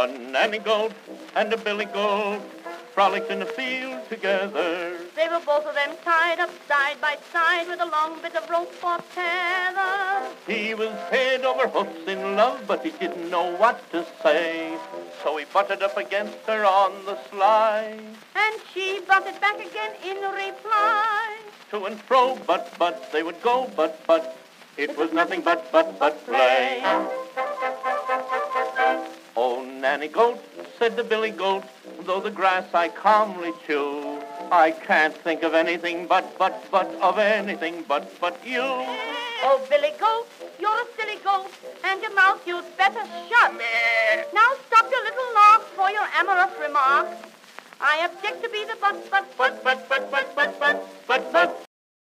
A nanny Goat and a Billy Goat frolicked in the field together. They were both of them tied up side by side with a long bit of rope for tether. He was head over hoofs in love, but he didn't know what to say. So he butted up against her on the sly. And she butted back again in reply. To and fro, but, but, they would go, but, but, it was nothing but, but, but play. Nanny Goat, said the Billy Goat, though the grass I calmly chew, I can't think of anything but, but, but, of anything but, but you. Oh, Billy Goat, you're a silly goat, and your mouth you'd better shut. Now stop your little laugh for your amorous remark. I object to be the But, but, but, but, but, but, but, but,